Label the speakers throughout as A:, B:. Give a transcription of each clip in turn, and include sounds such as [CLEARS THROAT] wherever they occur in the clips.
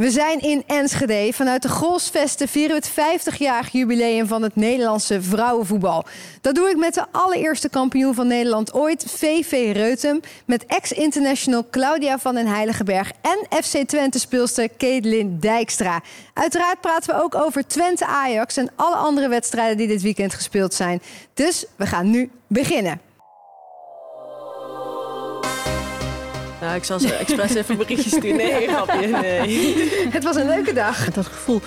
A: We zijn in Enschede. Vanuit de Grolsvesten vieren we het 50-jarig jubileum van het Nederlandse vrouwenvoetbal. Dat doe ik met de allereerste kampioen van Nederland ooit, VV Reutem. Met ex-international Claudia van den Heiligenberg en FC Twente speelster Caitlin Dijkstra. Uiteraard praten we ook over Twente Ajax en alle andere wedstrijden die dit weekend gespeeld zijn. Dus we gaan nu beginnen.
B: Nou, ik zal ze expres even berichtjes sturen. Nee, grapje, nee. [LAUGHS]
A: Het was een leuke dag.
C: Dat gevoel,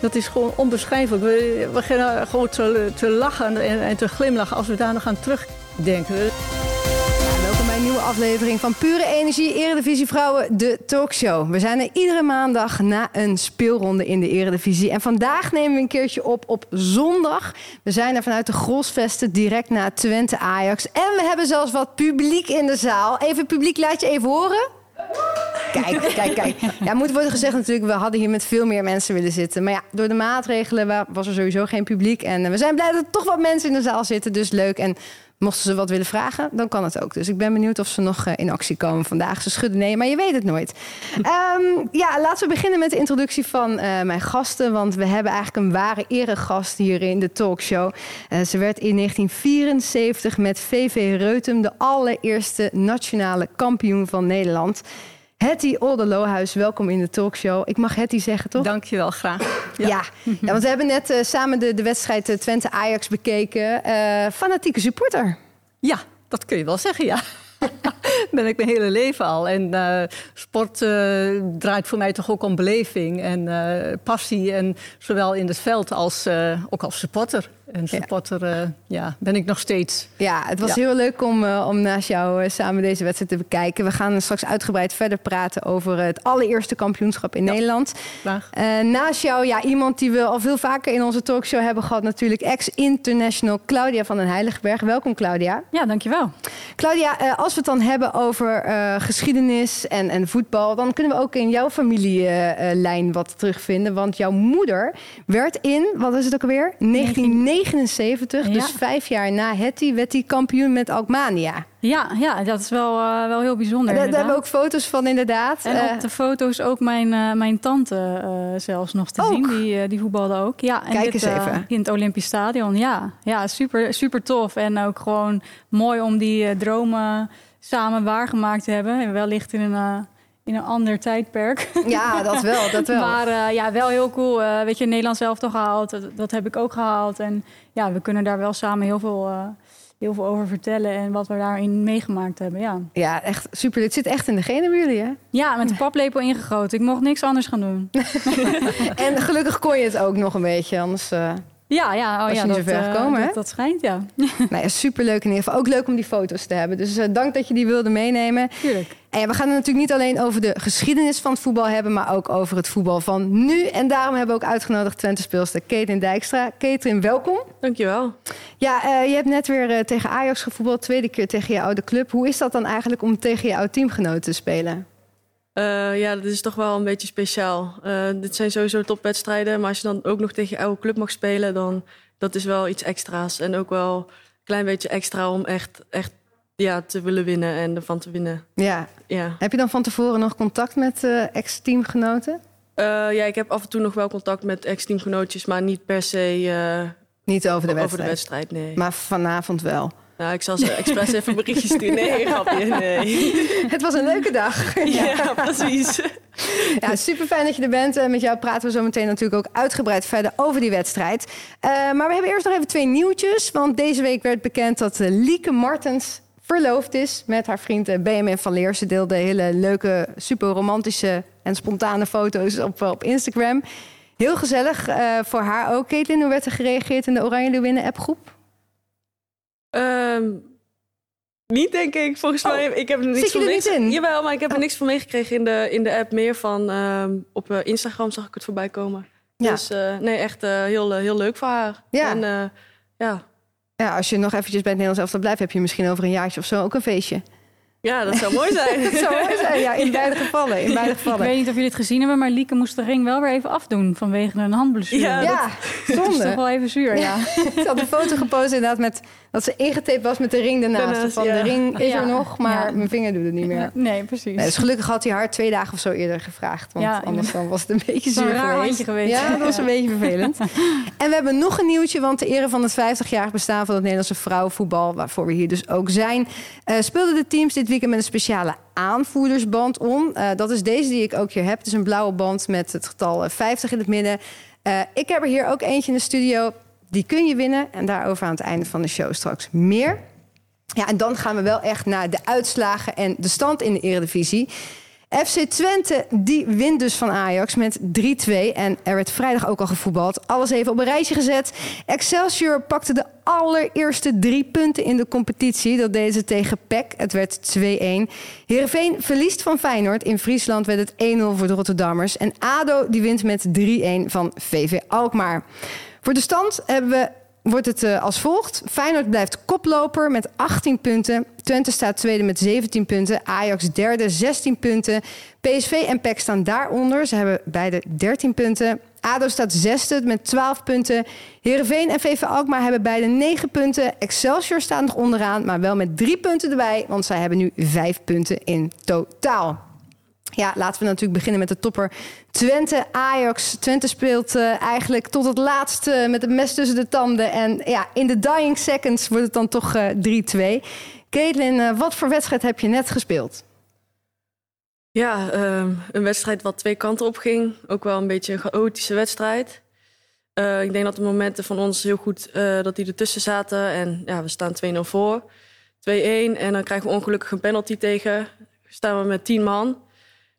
C: dat is gewoon onbeschrijfelijk. We we beginnen gewoon te, te lachen en, en te glimlachen als we daar nog aan terugdenken.
A: Aflevering van Pure Energie Eredivisie Vrouwen, de talkshow. We zijn er iedere maandag na een speelronde in de Eredivisie. En vandaag nemen we een keertje op op zondag. We zijn er vanuit de Grosvesten direct naar Twente Ajax. En we hebben zelfs wat publiek in de zaal. Even publiek, laat je even horen. Kijk, kijk, kijk. Ja, moet worden gezegd natuurlijk, we hadden hier met veel meer mensen willen zitten. Maar ja, door de maatregelen wa- was er sowieso geen publiek. En eh, we zijn blij dat er toch wat mensen in de zaal zitten, dus leuk. En mochten ze wat willen vragen, dan kan het ook. Dus ik ben benieuwd of ze nog eh, in actie komen vandaag. Ze schudden nee, maar je weet het nooit. [LAUGHS] Ehm, ja, laten we beginnen met de introductie van eh, mijn gasten. Want we hebben eigenlijk een ware eregast hier in de talkshow. Eh, ze werd in 1974 met VV Reutem de allereerste nationale kampioen van Nederland. Hetty Olderlohuis, welkom in de talkshow. Ik mag Hetty zeggen, toch?
C: Dank je wel, graag.
A: Ja. Ja. want we hebben net eh, samen de, de wedstrijd eh, Twente-Ajax bekeken. Eh, fanatieke supporter.
C: Ja, dat kun je wel zeggen, ja. [LAUGHS] [LAUGHS] ben ik mijn hele leven al. En eh, sport eh, draait voor mij toch ook om beleving en eh, passie. En zowel in het veld als eh, ook als supporter. En supporter eh, ja, ben ik nog steeds.
A: Ja, het was
C: Ja.
A: heel leuk om, om naast jou samen deze wedstrijd te bekijken. We gaan straks uitgebreid verder praten over het allereerste kampioenschap in
C: Ja.
A: Nederland.
C: Graag.
A: Eh, naast jou, ja, iemand die we al veel vaker in onze talkshow hebben gehad, natuurlijk ex-international Claudia van den Heiligenberg. Welkom, Claudia.
D: Ja, dankjewel.
A: Claudia, eh, als we het dan hebben over eh, geschiedenis en, en voetbal, dan kunnen we ook in jouw familielijn wat terugvinden. Want jouw moeder werd in, wat is het ook alweer? 1979, dus vijf jaar na Hetty, werd hij kampioen met Alkmaania.
D: Ja, ja dat is wel, eh, wel heel bijzonder.
A: Daar, daar hebben we ook foto's van, inderdaad.
D: En
A: Eh,
D: op de foto's ook mijn, eh, mijn tante zelfs nog te
A: Ook?
D: zien. Die, die voetbalde ook. Ja, en
A: Kijk
D: dit,
A: eens even.
D: in het Olympisch Stadion. Ja, ja super, super tof. En ook gewoon mooi om die dromen samen waargemaakt te hebben. En wellicht in een, in een ander tijdperk. [LAUGHS]
A: ja, dat wel, dat wel.
D: Maar ja, wel heel cool. Weet je, Nederland zelf toch gehaald. Dat, dat heb ik ook gehaald. En ja, we kunnen daar wel samen heel veel, heel veel over vertellen. En wat we daarin meegemaakt hebben, ja.
A: Ja, echt super. Dit zit echt in de genen bij jullie, hè?
D: Ja, met de paplepel ingegoten. Ik mocht niks anders gaan doen. [LAUGHS]
A: En gelukkig kon je het ook nog een beetje, anders... eh,
D: Ja, ja, oh, ja
A: je niet
D: dat,
A: zo ver
D: eh,
A: gekomen,
D: dat, dat schijnt, ja. [LAUGHS]
A: nou ja, super leuk in ieder geval. Ook leuk om die foto's te hebben. Dus eh, dank dat je die wilde meenemen.
D: Tuurlijk.
A: En ja, we gaan het natuurlijk niet alleen over de geschiedenis van het voetbal hebben, maar ook over het voetbal van nu. En daarom hebben we ook uitgenodigd Twente-speelster Ketrin Dijkstra. Ketrin, welkom.
B: Dankjewel.
A: Ja, eh, je hebt net weer eh, tegen Ajax gevoetbald, tweede keer tegen je oude club. Hoe is dat dan eigenlijk om tegen je oude teamgenoten te spelen?
B: Eh, ja, dat is toch wel een beetje speciaal. Eh, dit zijn sowieso topwedstrijden, maar als je dan ook nog tegen je oude club mag spelen, dan dat is wel iets extra's. En ook wel een klein beetje extra om echt, echt ja, te willen winnen en ervan te winnen.
A: Ja,
B: Ja.
A: heb je dan van tevoren nog contact met eh, ex-teamgenoten?
B: Ja, ik heb af en toe nog wel contact met ex-teamgenootjes, maar niet per se
A: Niet over de
B: over
A: wedstrijd,
B: de wedstrijd. Nee.
A: maar vanavond wel.
B: Nou, ik zal ze expres even berichtjes sturen. Nee, [LAUGHS] grapje, nee.
A: Het was een leuke dag. [LAUGHS]
B: Ja, precies.
A: Ja, super fijn dat je er bent. Eh, Met jou praten we zo meteen natuurlijk ook uitgebreid verder over die wedstrijd. Eh, maar we hebben eerst nog even twee nieuwtjes. Want deze week werd bekend dat eh, Lieke Martens verloofd is met haar vriend BMN van Leer. Ze deelde hele leuke, super romantische en spontane foto's op, op Instagram. Heel gezellig voor haar ook. Caitlin, hoe werd er gereageerd in de Oranje Leeuwinnen appgroep?
B: Ehm, niet, denk ik. Volgens
A: Oh.
B: mij, ik heb er niks van?
A: Oh.
B: Jawel, maar ik heb er niks van meegekregen in de, in de app. Meer van ehm, op eh, Instagram zag ik het voorbij komen.
A: Ja.
B: Dus eh, nee, echt eh, heel, heel leuk voor haar.
A: Ja.
B: En ja,
A: Ja, als je nog eventjes bij het Nederlands elftal blijft... heb je misschien over een jaartje of zo ook een feestje.
B: Ja, dat zou mooi zijn. [LAUGHS]
A: Dat zou mooi zijn, ja, in beide gevallen. In beide
D: Ik
A: gevallen.
D: weet niet of jullie het gezien hebben, maar Lieke moest de ring wel weer even afdoen vanwege een handblessure.
B: Ja,
A: Ja,
D: dat is toch
A: zonde.
D: wel even zuur, ja.
A: Ik [LAUGHS] had een foto gepost inderdaad met dat ze ingetaped was met de ring ernaast.
B: Daarnaast,
A: van
B: ja.
A: de ring is
D: Ja.
A: er nog, maar
D: Ja.
A: mijn vinger doet het niet meer.
D: Nee, precies.
A: Nee, dus gelukkig had hij haar twee dagen of zo eerder gevraagd. Want
D: Ja,
A: anders dan was het een beetje zuur
D: raar
A: geweest.
D: handje geweest.
A: Ja, dat was
D: Ja.
A: een beetje vervelend. [LAUGHS] en we hebben nog een nieuwtje, want ter ere van het 50-jarig bestaan van het Nederlandse vrouwenvoetbal, waarvoor we hier dus ook zijn, eh, speelden de teams dit weekend met een speciale aanvoerdersband om. Eh, dat is deze die ik ook hier heb. Het is een blauwe band met het getal eh, 50 in het midden. Eh, ik heb er hier ook eentje in de studio. Die kun je winnen. En daarover aan het einde van de show straks meer. Ja, en dan gaan we wel echt naar de uitslagen en de stand in de Eredivisie. FC Twente die wint dus van Ajax met 3-2. En er werd vrijdag ook al gevoetbald. Alles even op een rijtje gezet. Excelsior pakte de allereerste drie punten in de competitie. Dat deden ze tegen PEC. Het werd 2-1. Heerenveen verliest van Feyenoord. In Friesland werd het 1-0 voor de Rotterdammers. En ADO die wint met 3-1 van VV Alkmaar. Voor de stand hebben we wordt het eh, als volgt. Feyenoord blijft koploper met 18 punten. Twente staat tweede met 17 punten. Ajax derde, 16 punten. PSV en PEC staan daaronder. Ze hebben beide 13 punten. ADO staat zesde met 12 punten. Heerenveen en VV Alkmaar hebben beide 9 punten. Excelsior staat nog onderaan, maar wel met 3 punten erbij. Want zij hebben nu 5 punten in totaal. Ja, laten we natuurlijk beginnen met de topper Twente Ajax. Twente speelt eh, eigenlijk tot het laatste met het mes tussen de tanden. En ja, in de dying seconds wordt het dan toch eh 3-2. Caitlin, eh, wat voor wedstrijd heb je net gespeeld?
B: Ja, ehm, een wedstrijd wat twee kanten op ging. Ook wel een beetje een chaotische wedstrijd. Eh, ik denk dat de momenten van ons heel goed eh, dat die ertussen zaten. En ja, we staan 2-0 voor. 2-1 en dan krijgen we ongelukkig een penalty tegen. Staan we met 10 man.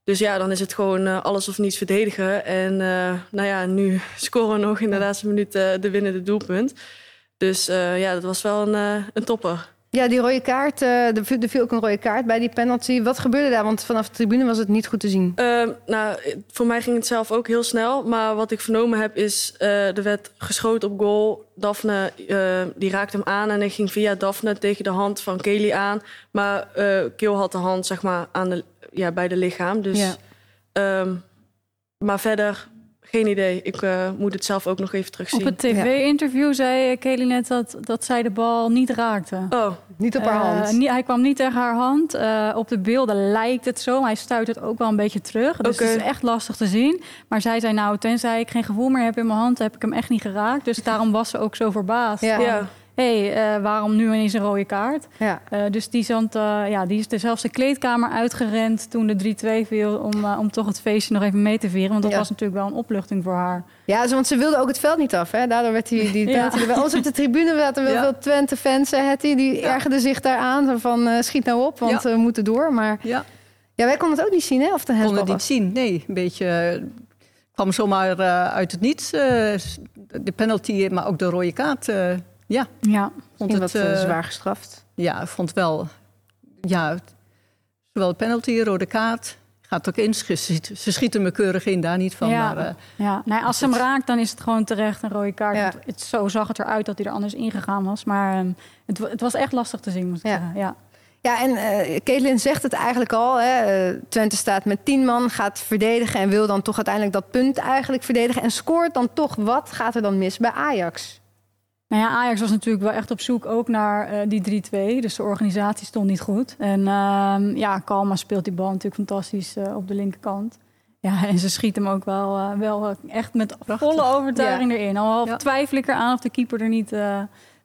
B: Dus ja, dan is het gewoon eh, alles of niets verdedigen. En uh, nou ja, nu [LAUGHS] scoren we nog in de laatste minuut uh, de winnende doelpunt. Dus ja, dat was wel een, een topper.
A: Ja, die rode kaart, er viel ook een rode kaart bij die penalty. Wat gebeurde daar? Want vanaf de tribune was het niet goed te zien.
B: Uh, nou, voor mij ging het zelf ook heel snel. Maar wat ik vernomen heb is, uh, er werd geschoten op goal. Daphne, uh, die raakte hem aan en hij ging via Daphne tegen de hand van Kelly aan. Maar Keel had de hand zeg maar aan de, ja, bij de lichaam. Dus, ja. um, maar verder geen idee. Ik uh, moet het zelf ook nog even terugzien.
D: Op het tv-interview zei Kelly net dat, dat zij de bal niet raakte.
B: Oh,
A: niet op haar hand?
D: Uh, niet, hij kwam niet tegen haar hand. Uh, op de beelden lijkt het zo. Hij stuit het ook wel een beetje terug. Dus
B: okay.
D: het is echt lastig te zien. Maar zij zei nou, tenzij ik geen gevoel meer heb in mijn hand... heb ik hem echt niet geraakt. Dus daarom was ze ook zo verbaasd.
A: Ja.
D: Van,
B: ja.
D: Hé, hey, uh, waarom nu ineens een rode kaart?
A: Ja.
D: Uh, dus die, zand, uh, ja, die is er zelfs de kleedkamer uitgerend toen de 3-2 viel... Om, uh, om toch het feestje nog even mee te vieren. Want dat
A: ja.
D: was natuurlijk wel een opluchting voor haar.
A: Ja, want ze wilde ook het veld niet af. Hè? Daardoor werd die, die [LAUGHS] ja. Bij ons op de tribune zaten wel ja. veel Twente-fans. Hetty, die ja. ergerden zich daaraan. Van uh, schiet nou op, want we moeten door. Maar
C: ja.
A: ja, wij konden het ook niet zien, hè? Of de
C: konden het niet zien, nee. Een beetje... kwam zomaar uit het niets. De penalty, maar ook de rode kaart... Ja,
D: ja.
A: vond het wat uh, zwaar gestraft.
C: Ja, vond wel. Ja, zowel penalty, rode kaart. Gaat ook in. Ze, schiet, ze schieten me keurig in, daar niet van.
D: Ja,
C: maar, uh,
D: ja. Nee, als ze hem raakt, dan is het gewoon terecht een rode kaart. Ja. Het, zo zag het eruit dat hij er anders ingegaan was. Maar um, het, het, was echt lastig te zien, moet ik
A: ja.
D: zeggen. Ja.
A: Ja, en uh, Caitlin zegt het eigenlijk al. Hè. Twente staat met tien man, gaat verdedigen... en wil dan toch uiteindelijk dat punt eigenlijk verdedigen... en scoort dan toch wat gaat er dan mis bij Ajax?
D: Nou ja, Ajax was natuurlijk wel echt op zoek ook naar uh, die 3-2. Dus de organisatie stond niet goed. En uh, ja, Kalma speelt die bal natuurlijk fantastisch uh, op de linkerkant. Ja, [LAUGHS] en ze schiet hem ook wel, uh, wel echt met Prachtig. volle overtuiging ja. erin. Al ja. twijfel ik eraan of de keeper er niet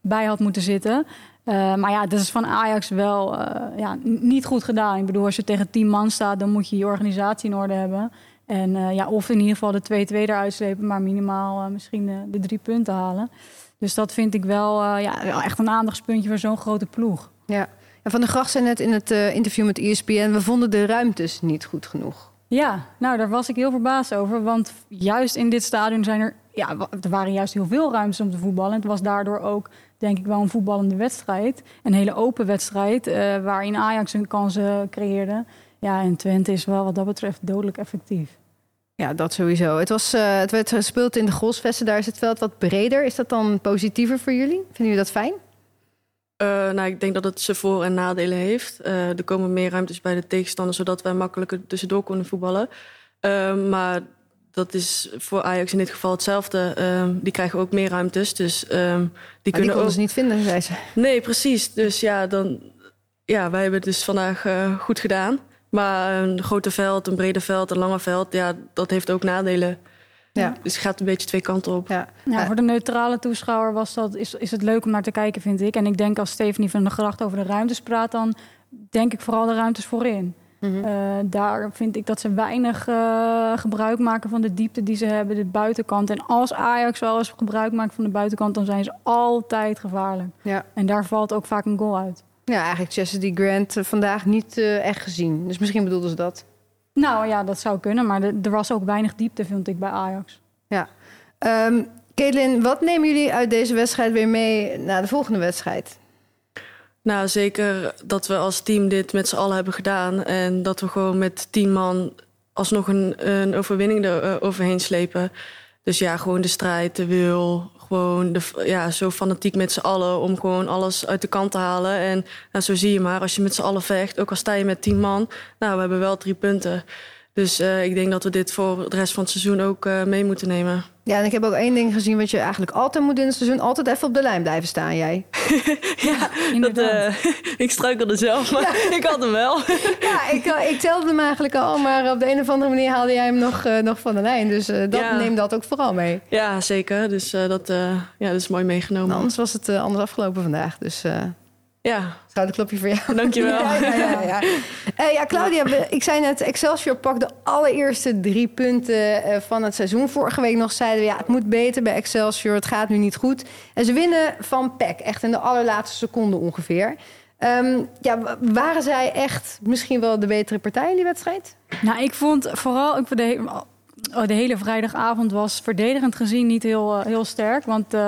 D: bij had moeten zitten. Maar ja, dat is van Ajax wel ja, niet goed gedaan. Ik bedoel, als je tegen tien man staat, dan moet je je organisatie in orde hebben. En ja, of in ieder geval de 2-2 eruit slepen, maar minimaal misschien de, de drie punten halen. Dus dat vind ik wel uh, ja, echt een aandachtspuntje voor zo'n grote ploeg.
A: Ja. En Van der Gracht zei net in het uh, interview met ESPN... we vonden de ruimtes niet goed genoeg.
D: Ja, nou, daar was ik heel verbaasd over. Want juist in dit stadion zijn er... Ja, er waren juist heel veel ruimtes om te voetballen. Het was daardoor ook, denk ik, wel een voetballende wedstrijd. Een hele open wedstrijd, uh, waarin Ajax hun kansen creëerde. Ja, en Twente is wel wat dat betreft dodelijk effectief.
A: Ja, dat sowieso. Het, was, uh, het werd gespeeld in de Golsvesten. Daar is het veld wat breder. Is dat dan positiever voor jullie? Vinden jullie dat fijn?
B: Uh, nou, ik denk dat het zijn voor- en nadelen heeft. Uh, er komen meer ruimtes bij de tegenstander, zodat wij makkelijker tussendoor kunnen voetballen. Uh, maar dat is voor Ajax in dit geval hetzelfde. Ehm, die krijgen ook meer ruimtes. Dus um, die
A: maar
B: kunnen
A: die
B: ook.
A: ze niet vinden, zei ze.
B: Nee, precies. Dus ja, dan, ja, wij hebben het dus vandaag uh, goed gedaan. Maar een grote veld, een brede veld, een lange veld, ja, dat heeft ook nadelen.
A: Ja.
B: Dus het gaat een beetje twee kanten op.
A: Ja.
D: Ja, voor de neutrale toeschouwer was dat, is, is het leuk om naar te kijken, vind ik. En ik denk als Stephanie van de Gracht over de ruimtes praat, dan denk ik vooral de ruimtes voorin.
A: Mhm.
D: Uh, daar vind ik dat ze weinig uh, gebruik maken van de diepte die ze hebben, de buitenkant. En als Ajax wel eens gebruik maakt van de buitenkant, dan zijn ze altijd gevaarlijk.
A: Ja.
D: En daar valt ook vaak een goal uit.
A: Ja, eigenlijk Chastity Grant uh, vandaag niet uh, echt gezien. Dus misschien bedoelden ze dat.
D: Nou ja, dat zou kunnen. Maar de, er was ook weinig diepte, vind ik, bij Ajax.
A: Ja. Um, Caitlin, wat nemen jullie uit deze wedstrijd weer mee naar de volgende wedstrijd?
B: Nou, zeker dat we als team dit met z'n allen hebben gedaan. En dat we gewoon met tien man alsnog een, een overwinning er uh, overheen slepen. Dus ja, gewoon de strijd, de wil. Gewoon de, ja, zo fanatiek met z'n allen om gewoon alles uit de kant te halen. En nou, zo zie je maar, als je met z'n allen vecht, ook al sta je met tien man. Nou, we hebben wel drie punten. Dus uh, ik denk dat we dit voor de rest van het seizoen ook uh, mee moeten nemen.
A: Ja, en ik heb ook één ding gezien wat je eigenlijk altijd moet in het seizoen. Altijd even op de lijn blijven staan, jij. [LAUGHS]
B: ja, dat, uh, [LAUGHS] ik struikelde zelf, maar ja. [LAUGHS] ik had hem wel.
A: ja, ik, ik telde hem eigenlijk al, maar op de een of andere manier haalde jij hem nog, uh, nog van de lijn. Dus uh, dat,
B: ja.
A: neem dat ook vooral mee.
B: Ja, zeker. Dus dat, ja, dat is mooi meegenomen.
A: Nou, anders was het anders afgelopen vandaag. Dus
B: ja.
A: Schouderklopje voor jou.
B: Dankjewel. [LAUGHS]
A: ja, ja, ja, ja. Uh, ja Claudia, we, ik zei net, Excelsior pakt de allereerste drie punten uh, van het seizoen. Vorige week nog zeiden we, ja, het moet beter bij Excelsior. Het gaat nu niet goed. En ze winnen van PEC, echt in de allerlaatste seconde ongeveer. Um, ja, waren zij echt misschien wel de betere partij in die wedstrijd?
D: Nou, ik vond vooral... Ik vond de, de hele vrijdagavond was verdedigend gezien niet heel, uh, heel sterk. Want uh,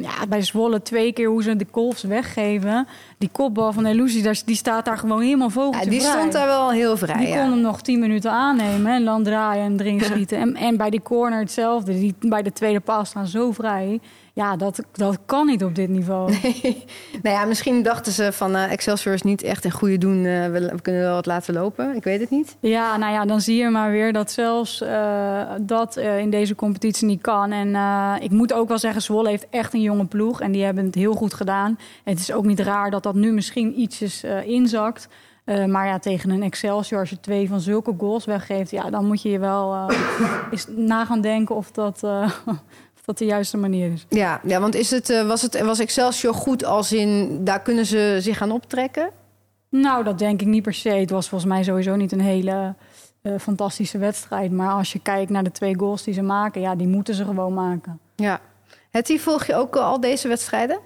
D: ja, bij Zwolle twee keer hoe ze de golfs weggeven. Die kopbal van Elusi, die staat daar gewoon helemaal vogeltje
A: ja, die
D: vrij.
A: stond daar wel heel vrij.
D: Die
A: ja.
D: kon hem nog tien minuten aannemen en dan draaien en erin [LAUGHS] schieten. En, en bij die corner hetzelfde. Die bij de tweede paas staan zo vrij. Ja, dat, dat kan niet op dit niveau.
A: Nee. [LAUGHS] nou ja, misschien dachten ze van uh, Excelsior is niet echt een goede doen. Uh, we, we, kunnen wel wat laten lopen. Ik weet het niet.
D: Ja, nou ja, dan zie je maar weer dat zelfs uh, dat in deze competitie niet kan. En ik moet ook wel zeggen, Zwolle heeft echt een jonge ploeg. En die hebben het heel goed gedaan. Het is ook niet raar dat dat nu misschien ietsjes inzakt. Uh, maar ja, tegen een Excelsior, als je twee van zulke goals weggeeft... ja, dan moet je je wel uh, eens na gaan denken of dat, uh, [LAUGHS] dat de juiste manier is.
A: Ja, ja want is het, was, het, was Excelsior goed als in... daar kunnen ze zich gaan optrekken?
D: Nou, dat denk ik niet per se. Het was volgens mij sowieso niet een hele fantastische wedstrijd. Maar als je kijkt naar de twee goals die ze maken... ja, die moeten ze gewoon maken.
A: Ja. Hetty, volg je ook al deze wedstrijden?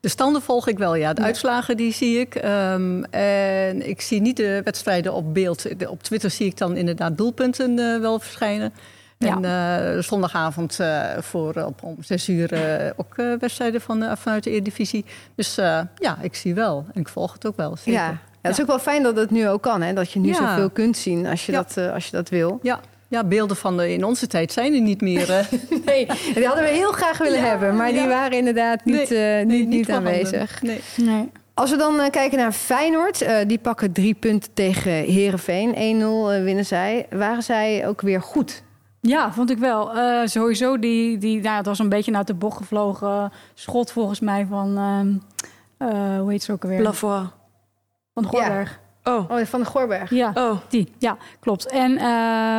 C: De standen volg ik wel, ja. De uitslagen die zie ik. Um, en ik zie niet de wedstrijden op beeld. Op Twitter zie ik dan inderdaad doelpunten uh, wel verschijnen. En ja. uh, zondagavond uh, voor op, om zes uur ook wedstrijden van, vanuit de Eredivisie. Dus ja, ik zie wel. En ik volg het ook wel, zeker.
A: Ja. ja het is ook wel fijn dat het nu ook kan. Hè? Dat je nu ja. zoveel kunt zien als je, dat, als je dat wil.
C: Ja. Ja, beelden van de, in onze tijd zijn er niet meer. Uh. [LAUGHS]
A: nee, die hadden we heel graag willen ja, hebben. Maar die waren inderdaad niet, nee, uh, niet, niet, niet aanwezig.
C: Nee.
D: nee.
A: Als we dan uh, kijken naar Feyenoord. die pakken drie punten tegen Herenveen. 1-0 winnen zij. Waren zij ook weer goed?
D: Ja, vond ik wel. sowieso, die, die, nou, het was een beetje uit de bocht gevlogen schot volgens mij van... hoe heet ze ook alweer?
B: Lavoie.
D: Van Gorberg.
A: Oh. oh, van de Gorberg.
D: Ja,
B: oh.
D: die. Ja, klopt. En uh,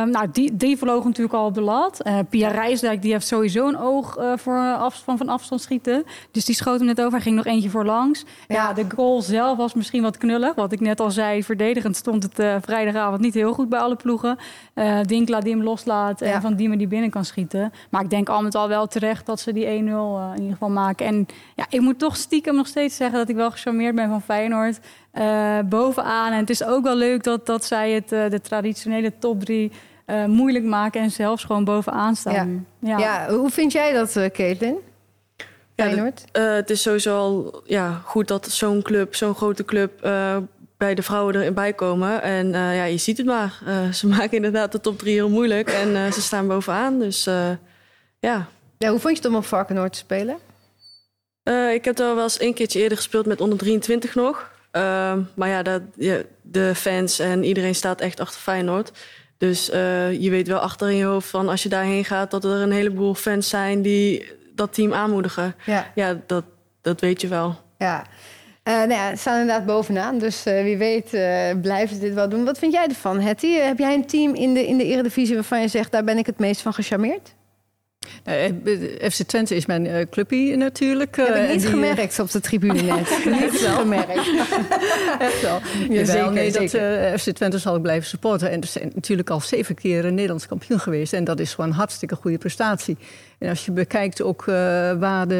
D: nou, die, die vloog natuurlijk al op de lat. Uh, Pia Rijsdijk die heeft sowieso een oog uh, voor afstand, van afstand schieten. Dus die schoot hem net over. Hij ging nog eentje voor langs. Ja. ja, de goal zelf was misschien wat knullig. Wat ik net al zei, verdedigend stond het vrijdagavond niet heel goed bij alle ploegen. Dinkla die hem loslaat en ja. Van Diemen die binnen kan schieten. Maar ik denk al met al wel terecht dat ze die 1-0 in ieder geval maken. En ja, ik moet toch stiekem nog steeds zeggen dat ik wel gecharmeerd ben van Feyenoord. Uh, bovenaan. En het is ook wel leuk dat, dat zij het, uh, de traditionele top drie uh, moeilijk maken en zelfs gewoon bovenaan staan.
A: Ja, ja. ja hoe vind jij dat, Caitlin? Feyenoord?
B: Ja, het is sowieso al ja, goed dat zo'n club, zo'n grote club, bij de vrouwen erin bij komen. En ja, je ziet het maar. ze [LAUGHS] maken inderdaad de top drie heel moeilijk en ze staan bovenaan. Dus ja.
A: ja. Hoe vond je het om op Varkenoord te spelen?
B: Uh, ik heb er wel eens een keertje eerder gespeeld met onder 23 nog. Uh, maar ja, dat, ja, de fans en iedereen staat echt achter Feyenoord. Dus uh, je weet wel achter in je hoofd van als je daarheen gaat... dat er een heleboel fans zijn die dat team aanmoedigen. Ja, ja dat, dat weet je wel.
A: Ja. Uh, nou ja, staan inderdaad bovenaan. Dus uh, wie weet blijven ze dit wel doen. Wat vind jij ervan, Hetty? Heb jij een team in de, in de Eredivisie waarvan je zegt... daar ben ik het meest van gecharmeerd?
C: Nou, FC Twente is mijn uh, clubpie natuurlijk.
A: Heb ik niet gemerkt op de tribune net. [LAUGHS] niet gemerkt. [LAUGHS]
C: Echt wel. Ja, zeker, nee, dat uh, FC Twente zal ik blijven supporten. En er zijn natuurlijk al zeven keer Nederlands kampioen geweest. En dat is gewoon een hartstikke goede prestatie. En als je bekijkt ook uh, waar de,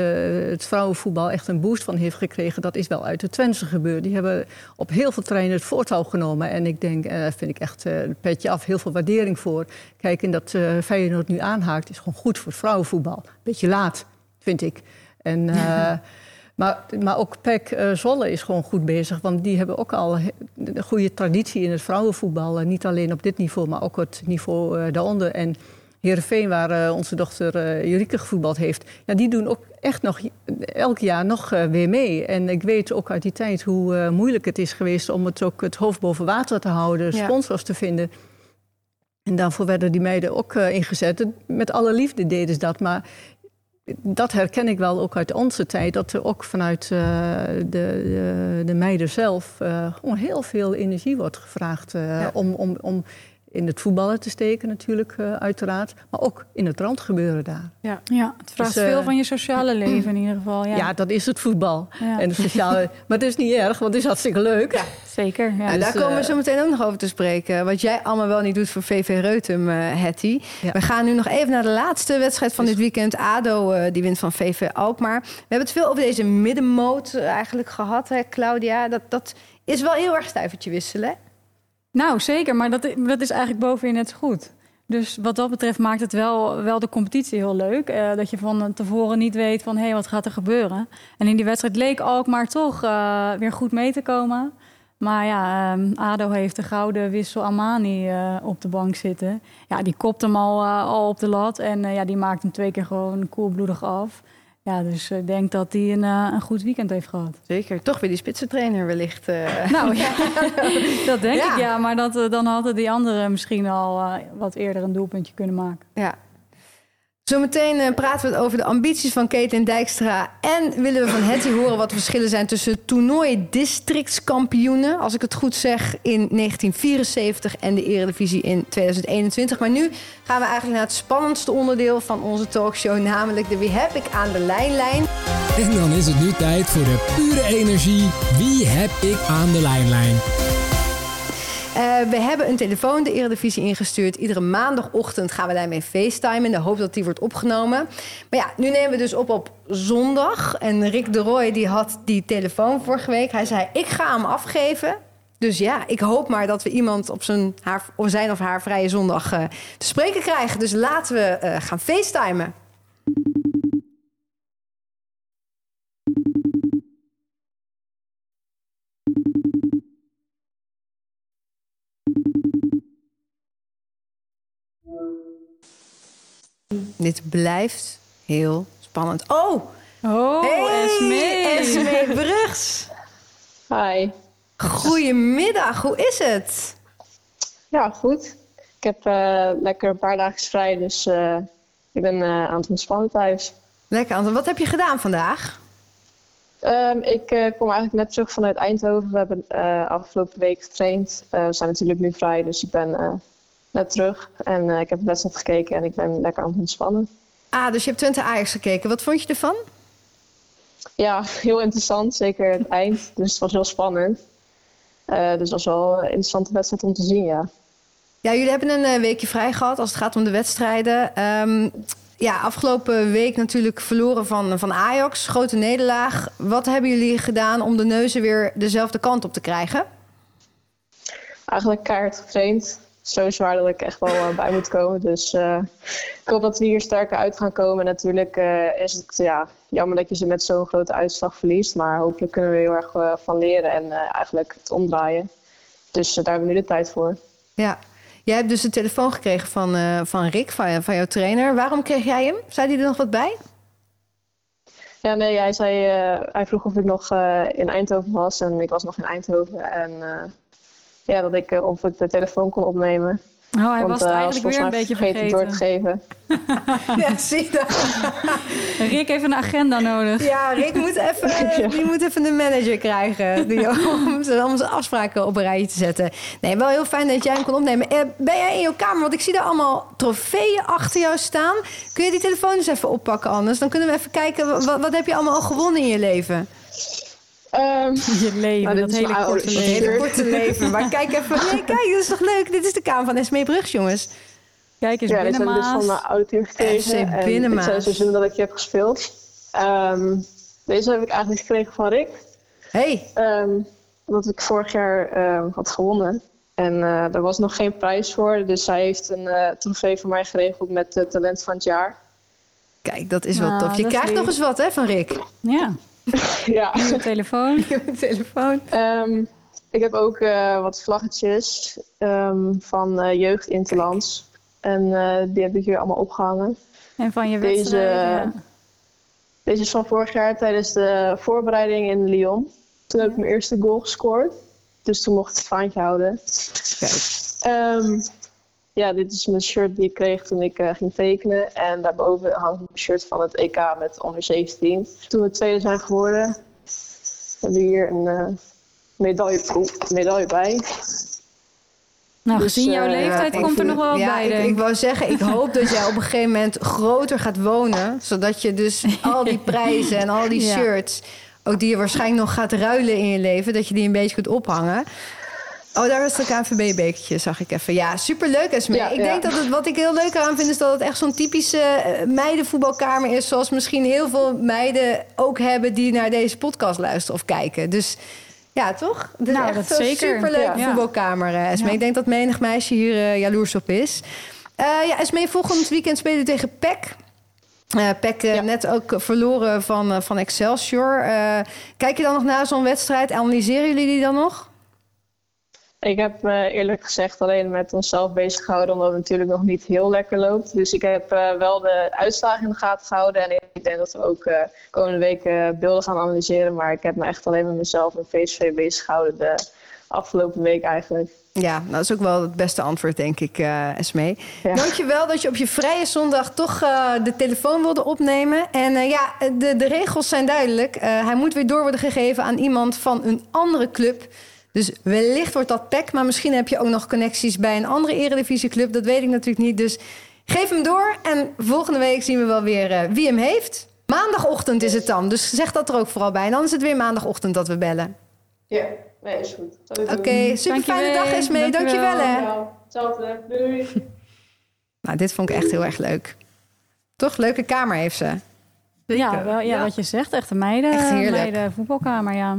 C: het vrouwenvoetbal echt een boost van heeft gekregen... dat is wel uit de Twente gebeurd. Die hebben op heel veel terreinen het voortouw genomen. En ik denk, daar vind ik echt het petje af, heel veel waardering voor. Kijk, en dat Feyenoord nu aanhaakt is gewoon goed voor het vrouwenvoetbal. Beetje laat, vind ik. En, uh, [LAUGHS] maar, maar ook PEC uh, Zolle is gewoon goed bezig. Want die hebben ook al een goede traditie in het vrouwenvoetbal. Uh, niet alleen op dit niveau, maar ook het niveau daaronder. En Heerenveen, waar onze dochter Jurike gevoetbald heeft... Ja, die doen ook echt nog elk jaar nog weer mee. En ik weet ook uit die tijd hoe moeilijk het is geweest... om het ook het hoofd boven water te houden, sponsors ja. te vinden... En daarvoor werden die meiden ook uh, ingezet. Met alle liefde deden ze dat. Maar dat herken ik wel ook uit onze tijd. Dat er ook vanuit uh, de, de, de, meiden zelf uh, gewoon heel veel energie wordt gevraagd. Ja. om, om, om in het voetballen te steken natuurlijk, uh, uiteraard. Maar ook in het randgebeuren daar.
D: Ja, ja het vraagt dus, uh, veel van je sociale leven in ieder geval. Ja,
C: ja dat is het voetbal. Ja. En de sociale, [LAUGHS] maar het is niet erg, want het is hartstikke leuk.
D: Ja, zeker. Ja.
A: En dus, daar komen we zo meteen ook nog over te spreken. Wat jij allemaal wel niet doet voor VV Reutem, uh, Hetty. We gaan nu nog even naar de laatste wedstrijd van dit weekend. ADO, die wint van VV Alkmaar. We hebben het veel over deze middenmoot eigenlijk gehad, hè, Claudia. Dat, dat is wel heel erg stuivertje wisselen,
D: nou, zeker. Maar dat, dat is eigenlijk bovenin net zo goed. Dus wat dat betreft maakt het wel, wel de competitie heel leuk. Uh, dat je van tevoren niet weet van, hé, wat gaat er gebeuren? En in die wedstrijd leek maar toch uh, weer goed mee te komen. Maar ja, um, ADO heeft de gouden wissel Amani uh, op de bank zitten. Ja, die kopt hem al, al op de lat. En ja, die maakt hem twee keer gewoon koelbloedig af. Ja, dus ik denk dat hij een, uh, een goed weekend heeft gehad.
A: Zeker. Toch weer die spitsentrainer wellicht. Uh... [LAUGHS]
D: Nou ja, [LAUGHS] dat denk ja. ik ja. Maar dat, dan hadden die anderen misschien al wat eerder een doelpuntje kunnen maken.
A: Ja, Zometeen uh, praten we over de ambities van Keten Dijkstra. En willen we van Hetty horen wat de verschillen zijn tussen toernooi-districtskampioenen, als ik het goed zeg, in 1974 en de Eredivisie in 2021. Maar nu gaan we eigenlijk naar het spannendste onderdeel van onze talkshow, namelijk de Wie heb ik aan de lijnlijn.
E: En dan is het nu tijd voor de pure energie. Wie heb ik aan de lijnlijn?
A: Uh, we hebben een telefoon de Eredivisie ingestuurd. Iedere maandagochtend gaan we daarmee FaceTime in de hoop dat die wordt opgenomen. Maar ja, nu nemen we dus op op zondag. En Rick de Roy die had die telefoon vorige week. Hij zei, ik ga hem afgeven. Dus ja, ik hoop maar dat we iemand op zijn, haar, of zijn of haar vrije zondag uh, te spreken krijgen. Dus laten we uh, gaan FaceTimen. Dit blijft heel spannend. Oh!
D: Oh, hey. Esmee [LAUGHS]
A: Brugs.
F: Hi.
A: Goedemiddag, hoe is het?
F: Ja, goed. Ik heb uh, lekker een paar dagen vrij, dus uh, ik ben uh, aan het ontspannen thuis.
A: Lekker, Anton. Wat heb je gedaan vandaag?
F: Um, ik kom eigenlijk net terug vanuit Eindhoven. We hebben afgelopen week getraind. we zijn natuurlijk nu vrij, dus ik ben net terug. En uh, ik heb de wedstrijd gekeken en ik ben lekker aan het ontspannen.
A: Ah, dus je hebt Twente Ajax gekeken. Wat vond je ervan?
F: Ja, heel interessant. Zeker het eind. Dus het was heel spannend. Uh, dus was wel een interessante wedstrijd om te zien, ja.
A: Ja, jullie hebben een uh, weekje vrij gehad als het gaat om de wedstrijden. Um, ja, afgelopen week natuurlijk verloren van, van Ajax. Grote nederlaag. Wat hebben jullie gedaan om de neuzen weer dezelfde kant op te krijgen?
F: Eigenlijk kaart getraind zo zwaar dat ik echt wel uh, bij moet komen. Dus uh, ik hoop dat we hier sterker uit gaan komen. Natuurlijk uh, is het ja, jammer dat je ze met zo'n grote uitslag verliest. Maar hopelijk kunnen we heel erg van leren en eigenlijk het omdraaien. Dus daar hebben we nu de tijd voor.
A: Ja, jij hebt dus een telefoon gekregen van, van Rick, van, van jouw trainer. Waarom kreeg jij hem? Zei hij er nog wat bij?
F: Ja, nee, hij, zei, eh, hij vroeg of ik nog eh, in Eindhoven was en ik was nog in Eindhoven. En eh, ja, dat ik, of ik de telefoon kon opnemen.
D: Oh, hij
F: Want
D: was het
F: hij
D: eigenlijk weer een beetje
F: vergeten door te geven. [LAUGHS]
A: Ja, zie je dat? [LAUGHS]
D: Rick heeft een agenda nodig.
A: Ja, Rick moet even, [LAUGHS] die moet even een manager krijgen. Die, om, zijn- om zijn afspraken op een rijtje te zetten. Nee, wel heel fijn dat jij hem kon opnemen. Eh, ben jij in jouw kamer? Want ik zie daar allemaal trofeeën achter jou staan. Kun je die telefoon eens even oppakken anders? Dan kunnen we even kijken, wat, wat heb je allemaal al gewonnen in je leven?
F: Ehm, [LAUGHS]
D: Je leven,
F: Nou, dit
D: dat
F: is
D: hele korte leven.
A: hele korte leven. Maar kijk even. [LAUGHS] Nee, kijk, dat is toch leuk? Dit is de kamer van Esmee Brugs, jongens.
D: Kijk eens,
F: ja, dit heb ik dus van
D: binnenmaas.
F: mijn oude team gekregen. En
A: Binnenmaas.
F: Het zijn seizoenen dat ik je heb gespeeld. Ehm, deze heb ik eigenlijk gekregen van Rick.
A: hey,
F: Ehm, omdat ik vorig jaar ehm, had gewonnen. En eh er was nog geen prijs voor. Dus hij heeft een eh trofee voor mij geregeld met het talent van het jaar.
A: kijk, dat is wel
D: Nou,
A: tof. Je
D: is
A: krijgt nog eens wat, hè, van Rick.
D: Ja, [LAUGHS]
F: ja.
D: nieuwe telefoon. [LAUGHS]
A: Mijn telefoon.
F: Ehm, ik heb ook eh, wat vlaggetjes ehm, van eh, Jeugd Interlands. En eh, die heb ik hier allemaal opgehangen.
D: En van je
F: Deze-
D: wedstrijd. ja.
F: Deze is van vorig jaar tijdens de voorbereiding in Lyon. Toen heb ik mijn eerste goal gescoord. Dus toen mocht ik het vaantje houden.
A: Kijk.
F: Ehm, ja, dit is mijn shirt die ik kreeg toen ik eh, ging tekenen. En daarboven hangt mijn shirt van het EK met onder 17. Toen we tweede zijn geworden, hebben we hier een eh, medaille, medaille bij.
D: Nou,
F: Dus,
D: gezien jouw
F: eh,
D: leeftijd komt er nog wel
A: ja,
D: bij,
A: ik, ik
D: ik.
A: wou zeggen, ik hoop dat jij op een gegeven moment groter gaat wonen. Zodat je dus [LAUGHS] al die prijzen en al die
D: Ja.
A: shirts... ook die je waarschijnlijk nog gaat ruilen in je leven... dat je die een beetje kunt ophangen. Oh, daar is het KNVB-bekertje, zag ik even. Ja, superleuk, Esme.
F: Ja,
A: ik
F: ja.
A: denk dat het, wat ik heel leuk aan vind... is dat het echt zo'n typische eh, meidenvoetbalkamer is... zoals misschien heel veel meiden ook hebben... die naar deze podcast luisteren of kijken. Dus ja, toch? Dit is
D: Nou,
A: echt
D: zeker.
A: superleuke
D: Ja.
A: voetbalkamer, eh, Esme.
D: Ja.
A: Ik denk dat menig meisje hier eh, jaloers op is. Eh ja, Esme, volgend weekend spelen we tegen PEC. Eh PEC eh,
F: Ja.
A: net ook verloren van, van Excelsior. Eh, kijk je dan nog naar zo'n wedstrijd? Analyseren jullie die dan nog?
F: Ik heb me eerlijk gezegd alleen met onszelf bezig gehouden, omdat het natuurlijk nog niet heel lekker loopt. Dus ik heb eh, wel de uitslagen in de gaten gehouden. En ik denk dat we ook eh, komende week eh, beelden gaan analyseren. Maar ik heb me echt alleen met mezelf en VSV bezig gehouden de afgelopen week eigenlijk.
A: Ja, nou, dat is ook wel het beste antwoord, denk ik, eh Esme.
F: Ja.
A: Dankjewel dat je op je vrije zondag toch eh, de telefoon wilde opnemen. En eh, ja, de, de regels zijn duidelijk. Eh, hij moet weer door worden gegeven aan iemand van een andere club. Dus wellicht wordt dat PEC, maar misschien heb je ook nog connecties bij een andere eredivisieclub. Dat weet ik natuurlijk niet. Dus geef hem door en volgende week zien we wel weer eh, wie hem heeft. Maandagochtend is het dan, dus zeg dat er ook vooral bij. En dan is het weer maandagochtend dat we bellen.
F: Ja, nee, is goed.
A: Oké, super fijne
D: Dankjewel.
A: dag Esme. Dankjewel hè.
F: Hetzelfde. Doei.
A: Nou, dit vond ik echt heel erg leuk. Toch? Leuke kamer heeft ze.
D: Ja, wel, ja, wat je zegt. Echt een meiden,
A: Echt heerlijk.
D: meiden voetbalkamer, ja.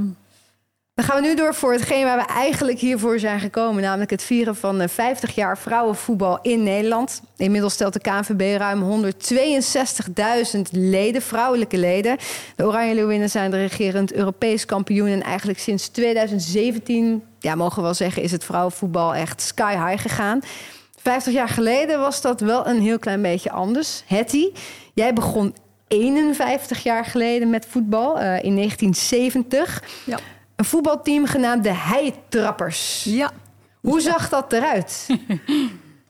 A: Dan gaan we nu door voor hetgeen waar we eigenlijk hiervoor zijn gekomen. Namelijk het vieren van eh, 50 jaar vrouwenvoetbal in Nederland. Inmiddels stelt de KNVB ruim 162.000 leden, vrouwelijke leden. De Oranje Leeuwinnen zijn de regerend Europees kampioen. En eigenlijk sinds 2017, ja, mogen we wel zeggen, is het vrouwenvoetbal echt sky high gegaan. 50 jaar geleden was dat wel een heel klein beetje anders. Hetty, jij begon 51 jaar geleden met voetbal eh, in 1970.
C: Ja.
A: Een voetbalteam genaamd de Heitrappers.
C: Ja.
A: Hoe zag dat eruit? [LAUGHS]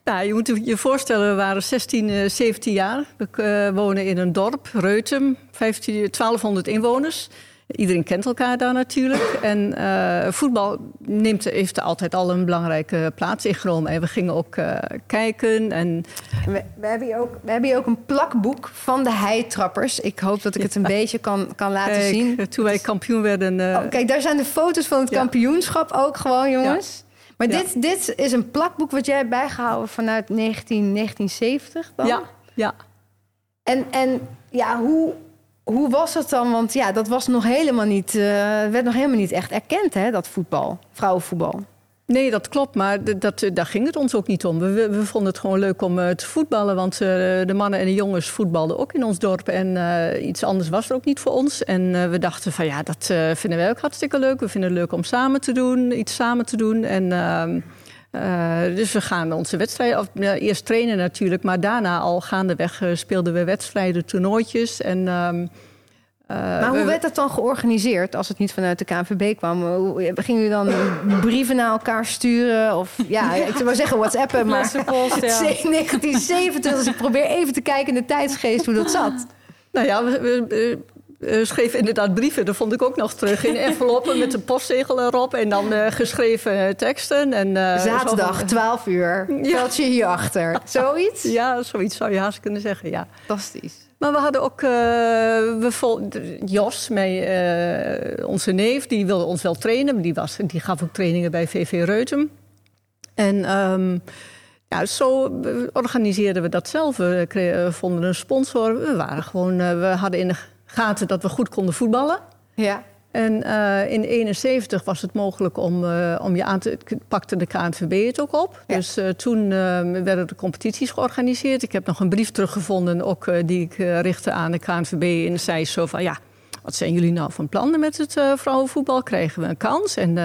C: Nou, je moet je voorstellen, we waren 16, eh, 17 jaar. We eh, wonen in een dorp, Reutem, 15, 1200 inwoners. Iedereen kent elkaar daar natuurlijk. En eh, voetbal neemt, heeft altijd al een belangrijke plaats ingenomen. En we gingen ook eh, kijken. En
A: We, we, hebben hier ook, we hebben hier ook een plakboek van de Heitrappers. Ik hoop dat ik het een beetje kan, kan laten
C: kijk,
A: zien.
C: toen wij kampioen werden... eh,
A: Oh, kijk, daar zijn de foto's van het
C: Ja.
A: kampioenschap ook gewoon, jongens. Maar dit, dit is een plakboek wat jij hebt bijgehouden vanuit 19, 1970 dan?
C: ja, ja.
A: En, en ja, hoe, hoe was het dan? Want ja, dat was nog helemaal niet, eh, werd nog helemaal niet echt erkend, hè, dat voetbal, vrouwenvoetbal.
C: Nee, dat klopt, maar dat, daar ging het ons ook niet om. We, vonden het gewoon leuk om eh, te voetballen, want eh, de mannen en de jongens voetbalden ook in ons dorp. En eh, iets anders was er ook niet voor ons. En eh, we dachten van ja, dat eh, vinden wij ook hartstikke leuk. We vinden het leuk om samen te doen, iets samen te doen. En, eh, dus we gaan onze wedstrijden, of, ja, eerst trainen natuurlijk, maar daarna al gaandeweg eh, speelden we wedstrijden, toernooitjes. En ehm,
A: maar hoe
C: we-
A: werd dat dan georganiseerd als het niet vanuit de KNVB kwam? Hoe- Gingen jullie dan [CLEARS THROAT] brieven naar elkaar sturen? Of ja, [LAUGHS] ik zou maar zeggen WhatsAppen, maar [LAUGHS] het
D: ja.
A: is 1970, [LAUGHS] dus ik probeer even te kijken in de tijdsgeest hoe dat zat.
C: Nou ja, we, we, we schreven inderdaad brieven. Dat vond ik ook nog terug. In enveloppen met een postzegel erop. En dan eh, geschreven teksten. En, eh,
A: Zaterdag,
C: van-
A: 12 uur, veldje hierachter. [LAUGHS] Zoiets?
C: Ja, zoiets zou je haast kunnen zeggen, ja.
A: Fantastisch.
C: Maar we hadden ook... eh, we Jos, eh, onze neef, die wilde ons wel trainen. Die, was, die gaf ook trainingen bij VV Reutem. En ehm, ja, zo eh, organiseerden we dat zelf. We vonden een sponsor. We, waren gewoon, eh, we hadden in de gaten dat we goed konden voetballen.
A: Ja.
C: En eh, in 71 was het mogelijk om, eh, om je aan te... pakte de KNVB het ook op.
A: Ja.
C: Dus eh, toen werden de competities georganiseerd. Ik heb nog een brief teruggevonden... Ook, die ik richtte aan de KNVB. En zei zo van... ja, wat zijn jullie nou van plannen met het vrouwenvoetbal? Krijgen we een kans? En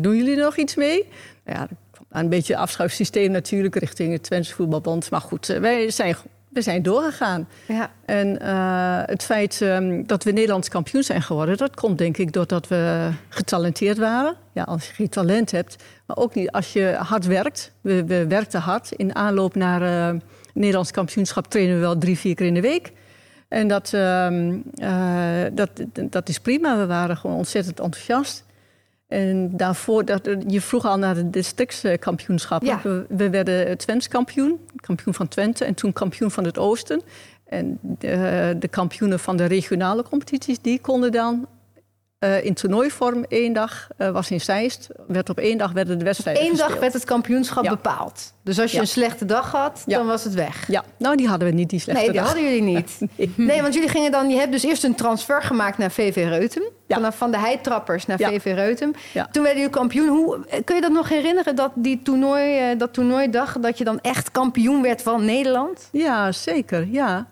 C: doen jullie nog iets mee? Ja, een beetje afschuifsysteem natuurlijk... richting het Twentse Voetbalbond. Maar goed, wij zijn, we zijn doorgegaan.
A: ja.
C: En eh, het feit ehm, dat we Nederlands kampioen zijn geworden, dat komt denk ik doordat we getalenteerd waren. Ja, als je geen talent hebt, maar ook niet als je hard werkt. We, we werkten hard. In aanloop naar eh Nederlands kampioenschap trainen we wel drie, vier keer in de week. En dat, ehm, eh, dat, dat is prima. We waren gewoon ontzettend enthousiast. En daarvoor, dat, je vroeg al naar de districtskampioenschappen.
A: Ja.
C: We, we werden Twents kampioen, kampioen van Twente en toen kampioen van het Oosten. En de, de kampioenen van de regionale competities, die konden dan eh, in toernooivorm één dag, eh, was in Zeist, werd op één dag werden de wedstrijden
A: Eén dag werd het kampioenschap
C: Ja.
A: bepaald. Dus als je
C: Ja.
A: een slechte dag had,
C: Ja.
A: dan was het weg.
C: Ja, nou die hadden we niet, die slechte
A: Nee, die
C: dag.
A: hadden jullie niet. [LAUGHS]
C: Nee.
A: Nee, want jullie gingen dan. Je hebt dus eerst een transfer gemaakt naar VV Reutem. Vanaf van de heitrappers naar. VV Reutem. Toen werden jullie kampioen. Hoe, kun je dat nog herinneren, dat die toernooi, eh, dat toernooidag, dat je dan echt kampioen werd van Nederland?
C: Ja, zeker. Ja.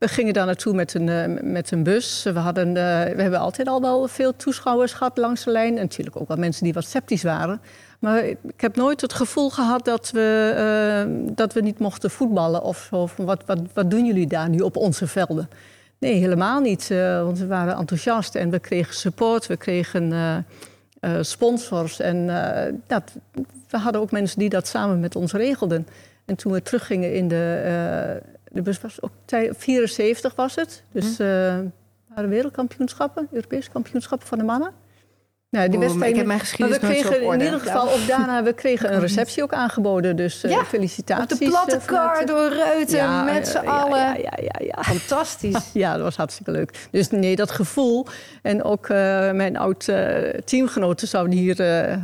C: We gingen daar naartoe met een, eh, met een bus. We, hadden, eh, we hebben altijd al wel veel toeschouwers gehad langs de lijn. En natuurlijk ook wel mensen die wat sceptisch waren. Maar ik heb nooit het gevoel gehad dat we, eh, dat we niet mochten voetballen. Of zo. Van wat, wat, wat doen jullie daar nu op onze velden? Nee, helemaal niet. want we waren enthousiast en we kregen support. We kregen sponsors. En dat, we hadden ook mensen die dat samen met ons regelden. En toen we teruggingen in de... eh, de bus was ook tij- 74 was het. Dus eh waren wereldkampioenschappen, Europese kampioenschappen van de mannen. Nou, die wedstrijd,
A: ik heb mijn
C: maar
A: geschiedenis
C: we kregen in ieder geval ook daarna we kregen een [LAUGHS] receptie ook aangeboden. Dus eh,
A: Ja,
C: felicitaties.
A: Op de platte kar door Reuten
C: Ja,
A: met z'n
C: ja,
A: allen.
C: Ja, ja, ja, ja.
A: Fantastisch. [LAUGHS]
C: Ja, dat was hartstikke leuk. Dus nee, dat gevoel. En ook mijn oud eh, teamgenoten zouden hier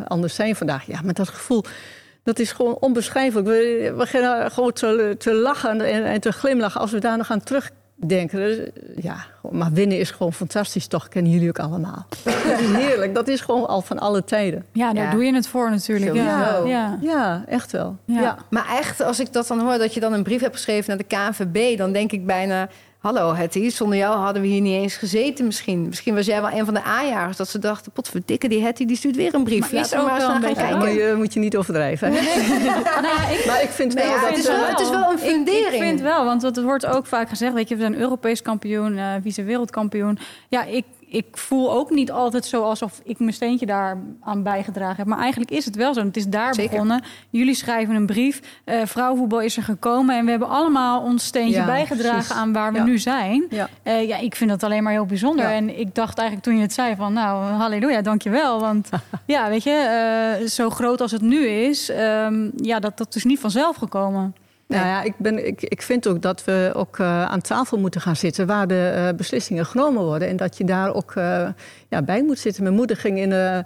C: anders zijn vandaag. Ja, maar dat gevoel, dat is gewoon onbeschrijfelijk. We, we beginnen gewoon te, te lachen en, en te glimlachen als we daar nog aan terugdenken. Dus, ja, maar winnen is gewoon fantastisch, toch? Kennen jullie ook allemaal. dat is heerlijk. Dat is gewoon al van alle tijden.
D: Ja, daar
A: Ja.
D: doe je het voor natuurlijk. Ja. Ja.
C: Ja, echt wel.
D: Ja.
C: Ja.
A: Maar echt, als ik dat dan hoor, dat je dan een brief hebt geschreven naar de KNVB, dan denk ik bijna. Hallo Hetty, zonder jou hadden we hier niet eens gezeten misschien. Misschien was jij wel een van de aanjagers dat ze dachten... potverdikke, die Hetty die stuurt weer een brief.
D: Maar ook
A: maar
D: een beetje-
C: Ja,
A: kijken.
C: moet, je, moet je niet overdrijven. [LAUGHS]
D: Nou ja, ik,
C: Maar ik vind wel
A: ja,
C: dat...
A: het is wel- het is wel een
D: Ik-
A: fundering.
D: Ik, vind wel, want het wordt ook vaak gezegd, weet je, we zijn Europees kampioen, eh vice-wereldkampioen. Ja, ik, ik voel ook niet altijd zo alsof ik mijn steentje daar aan bijgedragen heb. Maar eigenlijk is het wel zo. Het is daar
A: Zeker.
D: begonnen. Jullie schrijven een brief. eh vrouwenvoetbal is er gekomen. En we hebben allemaal ons steentje
C: Ja,
D: bijgedragen
C: precies.
D: aan waar we
C: Ja.
D: nu zijn.
C: Ja.
D: Eh, ja, ik vind dat alleen maar heel bijzonder. En ik dacht eigenlijk toen je het zei van, nou, halleluja, dankjewel. Want [LAUGHS] ja, weet je, eh, zo groot als het nu is, ehm, ja, dat, dat is niet vanzelf gekomen.
C: Nou ja, ik, ben, ik, ik vind ook dat we ook eh, aan tafel moeten gaan zitten waar de eh, beslissingen genomen worden. En dat je daar ook eh, ja, bij moet zitten. Mijn moeder ging in de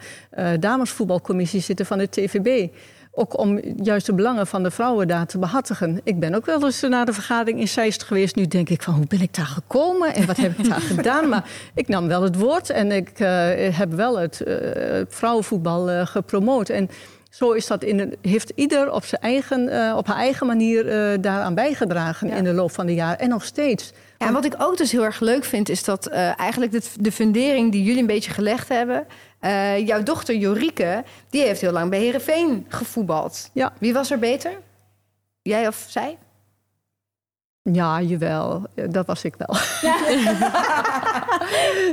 C: damesvoetbalcommissie zitten van de TVB. Ook om juist de belangen van de vrouwen daar te behartigen. Ik ben ook wel eens naar de vergadering in Zeist geweest. Nu denk ik van, hoe ben ik daar gekomen en wat heb ik daar [LAUGHS] gedaan? Maar ik nam wel het woord en ik heb wel het vrouwenvoetbal gepromoot. En zo is dat in een, heeft ieder op, zijn eigen, eh, op haar eigen manier eh, daaraan bijgedragen
A: Ja.
C: in de loop van de jaren. En nog steeds.
A: Ja, en wat ik ook dus heel erg leuk vind, is dat eh, eigenlijk de, de fundering die jullie een beetje gelegd hebben. jouw dochter Jorike, die heeft heel lang bij Herenveen gevoetbald.
C: Ja.
A: Wie was er beter? Jij of zij?
C: Ja, jawel. Dat was ik wel.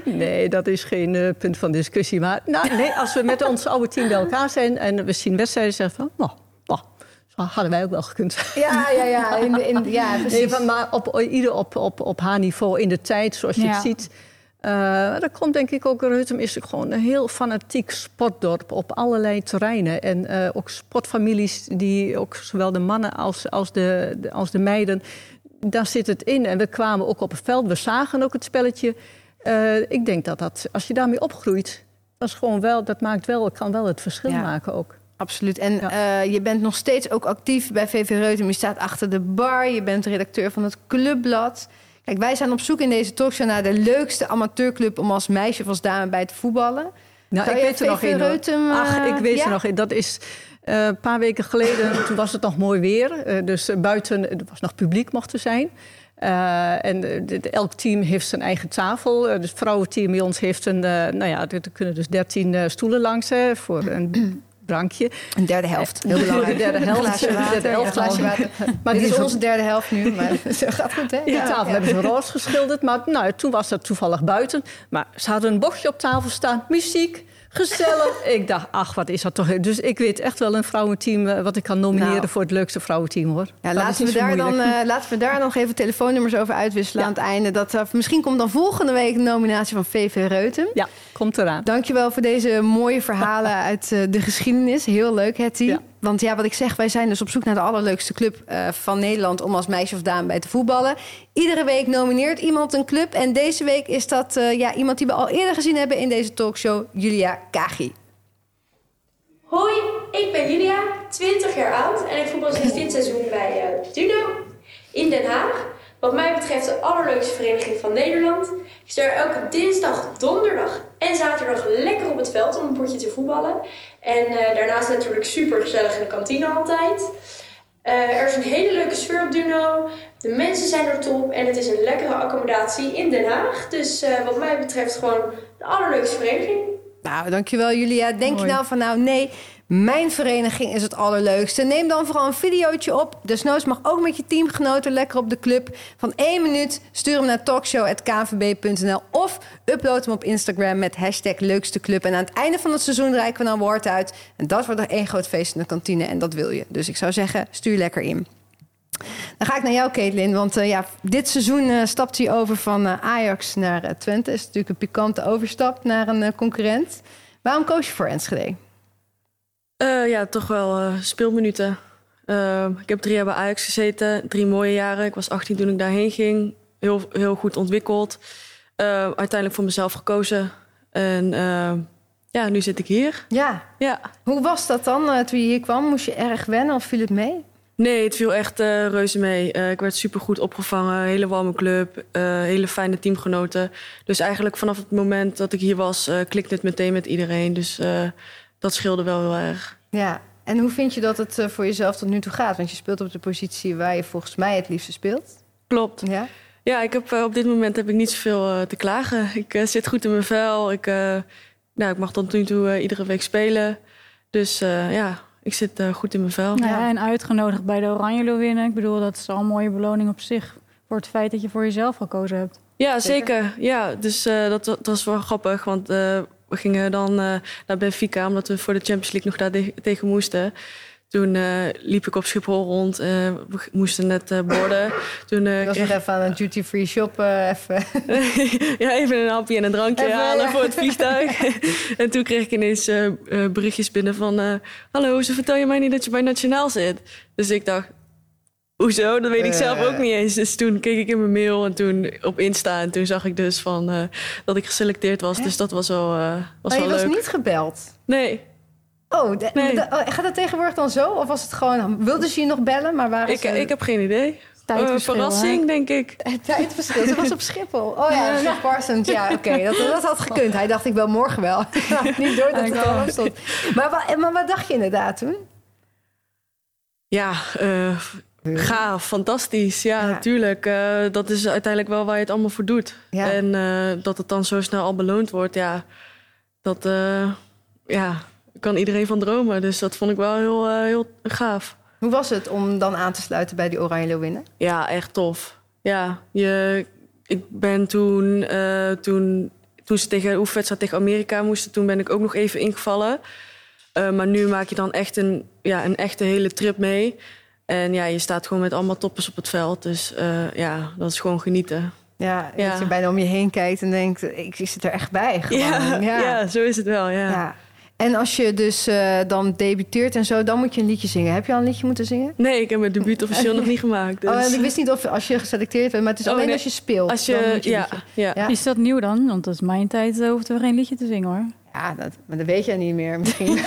C: [LAUGHS] nee, dat is geen uh, punt van discussie. Maar nou, nee, als we met ons oude team bij elkaar zijn en we zien wedstrijden, zeggen van, nou, nou, hadden wij ook wel gekund.
A: Ja, ja, ja. In, in, ja precies.
C: Nee, maar op, ieder op, op, op haar niveau in de tijd, zoals je het ziet. Uh, dat komt denk ik ook, Reutem is gewoon een heel fanatiek sportdorp op allerlei terreinen. En uh, ook sportfamilies die ook zowel de mannen als, als, de, als de meiden, daar zit het in. En we kwamen ook op het veld, we zagen ook het spelletje. Uh, ik denk dat dat, als je daarmee opgroeit, dat, is gewoon wel, dat maakt wel, kan wel het verschil ja. maken ook.
A: Absoluut. En ja. uh, je bent nog steeds ook actief bij VV Reutem. Je staat achter de bar. Je bent redacteur van het Clubblad. Kijk, wij zijn op zoek in deze talkshow naar de leukste amateurclub om als meisje of als dame bij te voetballen.
C: Nou, ik weet er nog uh, Ach, ik weet ja? er nog. Dat is uh, een paar weken geleden. [CLEARS THROAT] toen was het nog mooi weer. Uh, dus buiten, er was nog publiek mocht er zijn. Uh, en de, de, elk team heeft zijn eigen tafel. Uh, het vrouwenteam bij ons heeft een, uh, nou ja, er kunnen dus 13 stoelen langs hè, voor een [CLEARS THROAT] drankje.
A: Een derde helft.
C: Heel belangrijk. Een derde helft.
A: Glaasje water,
C: derde helft.
A: Glaasje water. Maar dit is onze derde helft nu. Maar [LAUGHS] zo gaat goed, hè?
C: Die ja, tafel hebben ze roze geschilderd. Maar nou, toen was dat toevallig buiten. Maar ze hadden een bochtje op tafel staan. Muziek. Gezellig. ik dacht, ach, wat is dat toch. Dus ik weet echt wel een vrouwenteam uh, wat ik kan nomineren nou. voor het leukste vrouwenteam hoor.
A: Ja, laten, we daar dan, uh, laten we daar nog even telefoonnummers over uitwisselen ja. aan het einde. Dat, uh, misschien komt dan volgende week de nominatie van VV Reutem.
C: Ja, komt eraan.
A: Dankjewel voor deze mooie verhalen [LAUGHS] uit de geschiedenis. Heel leuk, Hetty. Ja. Want ja, wat ik zeg, wij zijn dus op zoek naar de allerleukste club uh, van Nederland om als meisje of dame bij te voetballen. Iedere week nomineert iemand een club. En deze week is dat uh, ja, iemand die we al eerder gezien hebben in deze talkshow, Julia Kagi.
G: Hoi, ik ben Julia, 20 jaar oud en ik voetbal sinds dit seizoen bij uh, Duno in Den Haag. Wat mij betreft de allerleukste vereniging van Nederland. Ik sta elke dinsdag, donderdag en zaterdag lekker op het veld om een potje te voetballen. En uh, daarnaast natuurlijk super gezellig in de kantine altijd. Uh, er is een hele leuke sfeer op Duno. De mensen zijn er top en het is een lekkere accommodatie in Den Haag. Dus uh, wat mij betreft gewoon de allerleukste vereniging.
A: Nou, dankjewel Julia. Denk Mooi. je nou van nou nee, mijn vereniging is het allerleukste. Neem dan vooral een videootje op. Desnoods mag ook met je teamgenoten lekker op de club. Van één minuut stuur hem naar talkshow.kvb.nl of upload hem op Instagram met hashtag leukste club. En aan het einde van het seizoen reiken we dan woord uit. En dat wordt er één groot feest in de kantine en dat wil je. Dus ik zou zeggen, stuur lekker in. Dan ga ik naar jou, Caitlin. Want uh, ja, dit seizoen uh, stapt hij over van uh, Ajax naar Twente. is natuurlijk een pikante overstap naar een concurrent. Waarom koos je voor Enschede?
B: Uh, ja, toch wel uh, speelminuten. Uh, ik heb drie jaar bij Ajax gezeten, drie mooie jaren. Ik was 18 toen ik daarheen ging. Heel, heel goed ontwikkeld. uiteindelijk voor mezelf gekozen. En ja, nu zit ik hier.
A: Ja.
B: ja.
A: Hoe was dat dan toen je hier kwam? Moest je erg wennen of viel het mee?
B: Nee, het viel echt reuze mee. ik werd super goed opgevangen. Hele warme club. hele fijne teamgenoten. Dus eigenlijk vanaf het moment dat ik hier was, klikte het meteen met iedereen. Dus dat scheelde wel heel erg.
A: Ja, en hoe vind je dat het voor jezelf tot nu toe gaat? Want je speelt op de positie waar je volgens mij het liefste speelt.
B: Klopt.
A: Ja,
B: ja ik heb, op dit moment heb ik niet zoveel uh, te klagen. Ik zit goed in mijn vel. Ik, uh, nou, ik mag tot nu toe iedere week spelen. Dus ja, ik zit goed in mijn vel.
D: Ja, ja, en uitgenodigd bij de Oranje winnen. Ik bedoel, dat is al een mooie beloning op zich... voor het feit dat je voor jezelf gekozen hebt.
B: Ja, zeker. zeker. Ja, dus dat, dat was wel grappig, want we gingen dan uh, naar Benfica, omdat we voor de Champions League nog daar de- tegen moesten. Toen uh, liep ik op Schiphol rond. Uh, we moesten net borden. Toen
A: uh, was kreeg... nog even aan een duty-free shop. even. [LAUGHS]
B: ja, even een hapje en een drankje even, halen ja. voor het vliegtuig. [LAUGHS] en toen kreeg ik ineens berichtjes binnen van... Hallo, ze vertel je mij niet dat je bij Nationaal zit? Dus ik dacht, Hoezo? Dat weet ik zelf ook niet eens. Dus toen keek ik in mijn mail en toen op Insta. En toen zag ik dus van, uh, dat ik geselecteerd was. Hè? Dus dat was wel, uh, was
A: maar
B: wel
A: je
B: leuk.
A: was niet gebeld?
B: Nee.
A: Oh, de, nee. de, oh, gaat dat tegenwoordig dan zo? Of was het gewoon... Wilden ze je nog bellen? Maar waren
B: ik, ik heb geen idee. Uh, verrassing, hè? denk ik.
A: Tijdverschil. Ze was op Schiphol. Oh ja, ja. Parsons. Ja, oké. Okay. Dat, dat had gekund. Hij dacht, ik wel morgen wel. [LAUGHS] niet door dat het al stond. Maar wat dacht je inderdaad toen?
B: Ja, uh, Gaaf, fantastisch. Ja, ja. natuurlijk. Uh, dat is uiteindelijk wel waar je het allemaal voor doet.
A: Ja.
B: En uh, dat het dan zo snel al beloond wordt, ja, dat uh, ja, kan iedereen van dromen. Dus dat vond ik wel heel, heel gaaf.
A: Hoe was het om dan aan te sluiten bij die Oranje Leeuwinnen?
B: Ja, echt tof. ja, je, ik ben toen, eh, toen, toen ze tegen de oefenwedstrijd tegen Amerika moesten, toen ben ik ook nog even ingevallen. Eh, maar nu maak je dan echt een, ja, een echte hele trip mee. En ja, je staat gewoon met allemaal toppers op het veld. Dus eh, ja, dat is gewoon genieten.
A: Ja,
B: Ja.
A: dat je bijna om je heen kijkt en denkt, ik zit er echt bij. Gewoon. [LAUGHS]
B: Ja, ja. zo is het wel, ja.
A: Ja. En als je dus eh, dan debuteert en zo, dan moet je een liedje zingen. Heb je al een liedje moeten zingen?
B: Nee, ik heb mijn debuut officieel nog niet gemaakt. Dus.
A: Oh, en ik wist niet of als je geselecteerd bent, maar het is
B: Oh,
A: alleen
B: nee.
A: als je speelt.
B: Als
A: dan
B: je,
A: moet je een
B: ja,
A: liedje.
B: ja.
A: Ja.
D: Is dat nieuw dan? Want dat is mijn tijd, eh, hoefden we geen liedje te zingen hoor.
A: Ja, dat, maar dat weet jij niet meer misschien. [LAUGHS]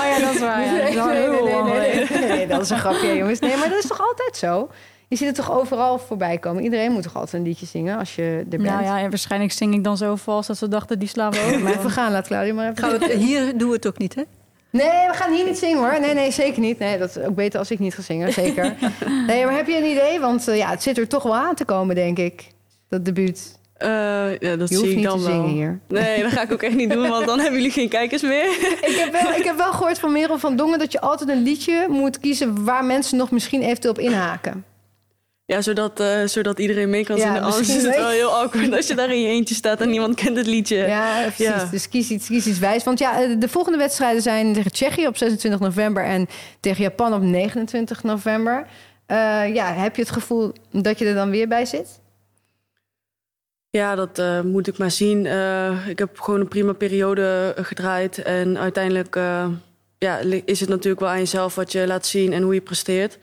D: Oh ja, dat is waar. Ja.
A: Nee, nee, nee, nee,
D: geleden.
A: nee, nee, dat is een grapje, jongens. Nee, maar dat is toch altijd zo? Je ziet het toch overal voorbij komen? Iedereen moet toch altijd een liedje zingen als je er bent?
D: Nou ja, en waarschijnlijk zing ik dan zo vals dat ze dachten, die slaan we over.
A: Maar even gaan, laat Claudia maar even.
C: Gaan we het, hier doen we het ook niet, hè?
A: Nee, we gaan hier niet zingen hoor. Nee, nee, zeker niet. Nee, dat is ook beter als ik niet ga zingen, zeker. [LAUGHS] Nee, maar heb je een idee? Want eh, ja, het zit er toch wel aan te komen, denk ik. Dat debuut.
B: Eh, ja, dat
A: Je hoeft
B: zie ik
A: niet
B: dan
A: te
B: wel.
A: zingen hier.
B: Nee, dat ga ik ook echt niet doen, want dan [LAUGHS] hebben jullie geen kijkers meer.
A: Ik heb, wel, ik heb wel gehoord van Merel van Dongen dat je altijd een liedje moet kiezen waar mensen nog misschien eventueel op inhaken.
B: Ja, zodat, eh, zodat iedereen mee kan
A: Ja,
B: zingen. Anders is het wel heel awkward als je daar in je eentje staat en niemand kent het liedje.
A: Ja, precies.
B: Ja.
A: Dus kies iets, kies iets wijs. Want ja, eh, de volgende wedstrijden zijn tegen Tsjechië op 26 november en tegen Japan op 29 november. Ja, heb je het gevoel dat je er dan weer bij zit?
B: Ja, dat eh, moet ik maar zien. Eh, ik heb gewoon een prima periode eh, gedraaid. En uiteindelijk ja, is het natuurlijk wel aan jezelf wat je laat zien en hoe je presteert.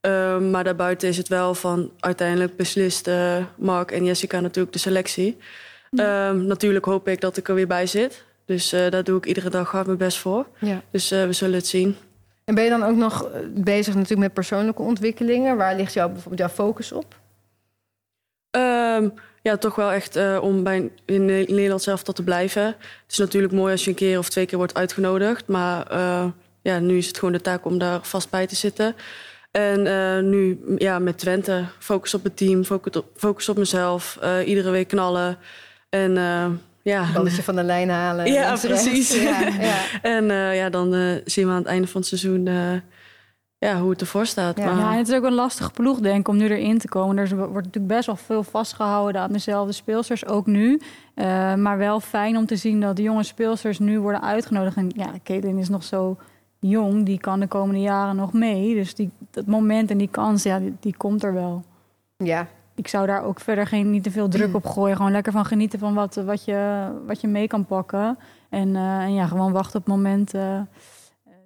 B: Eh, maar daarbuiten is het wel van uiteindelijk beslist Mark en Jessica natuurlijk de selectie. Eh, natuurlijk hoop ik dat ik er weer bij zit. Dus daar doe ik iedere dag hard mijn best voor.
A: Ja.
B: Dus we zullen het zien.
A: En ben je dan ook nog bezig natuurlijk met persoonlijke ontwikkelingen? Waar ligt jouw, bijvoorbeeld jouw focus op?
B: Ehm, ja, toch wel echt eh, om bij in Ne- Nederland zelf tot te blijven. Het is natuurlijk mooi als je een keer of twee keer wordt uitgenodigd. Maar eh, ja, nu is het gewoon de taak om daar vast bij te zitten. En eh, nu ja, met Twente, focus op het team, focus op, focus op mezelf. iedere week knallen. En ja,
A: Balletje van de lijn halen.
B: Ja, precies.
A: Ja, ja. [LAUGHS]
B: en ja, dan zien we aan het einde van het seizoen ja, hoe het ervoor staat.
A: Ja.
B: Maar,
D: Ja, en het is ook een lastige ploeg, denk ik, om nu erin te komen. Er wordt natuurlijk best wel veel vastgehouden aan dezelfde speelsters, ook nu. Eh, maar wel fijn om te zien dat de jonge speelsters nu worden uitgenodigd. En ja, Caitlin is nog zo jong, die kan de komende jaren nog mee. Dus die, dat moment en die kans, ja, die, die komt er wel.
A: ja.
D: Ik zou daar ook verder geen, niet te veel druk op gooien. Gewoon lekker van genieten van wat, wat, je, wat je mee kan pakken. En, eh, en ja, gewoon wachten op het moment eh,